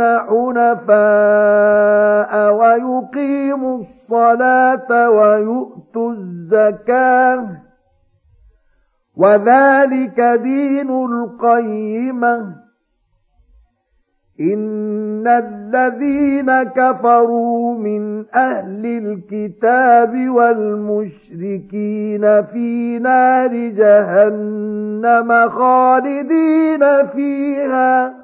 حنفاء ويقيموا الصلاة ويؤتوا الزكاة. وذلك دين القيمه إن الذين كفروا من أهل الكتاب والمشركين في نار جهنم خالدين فيها.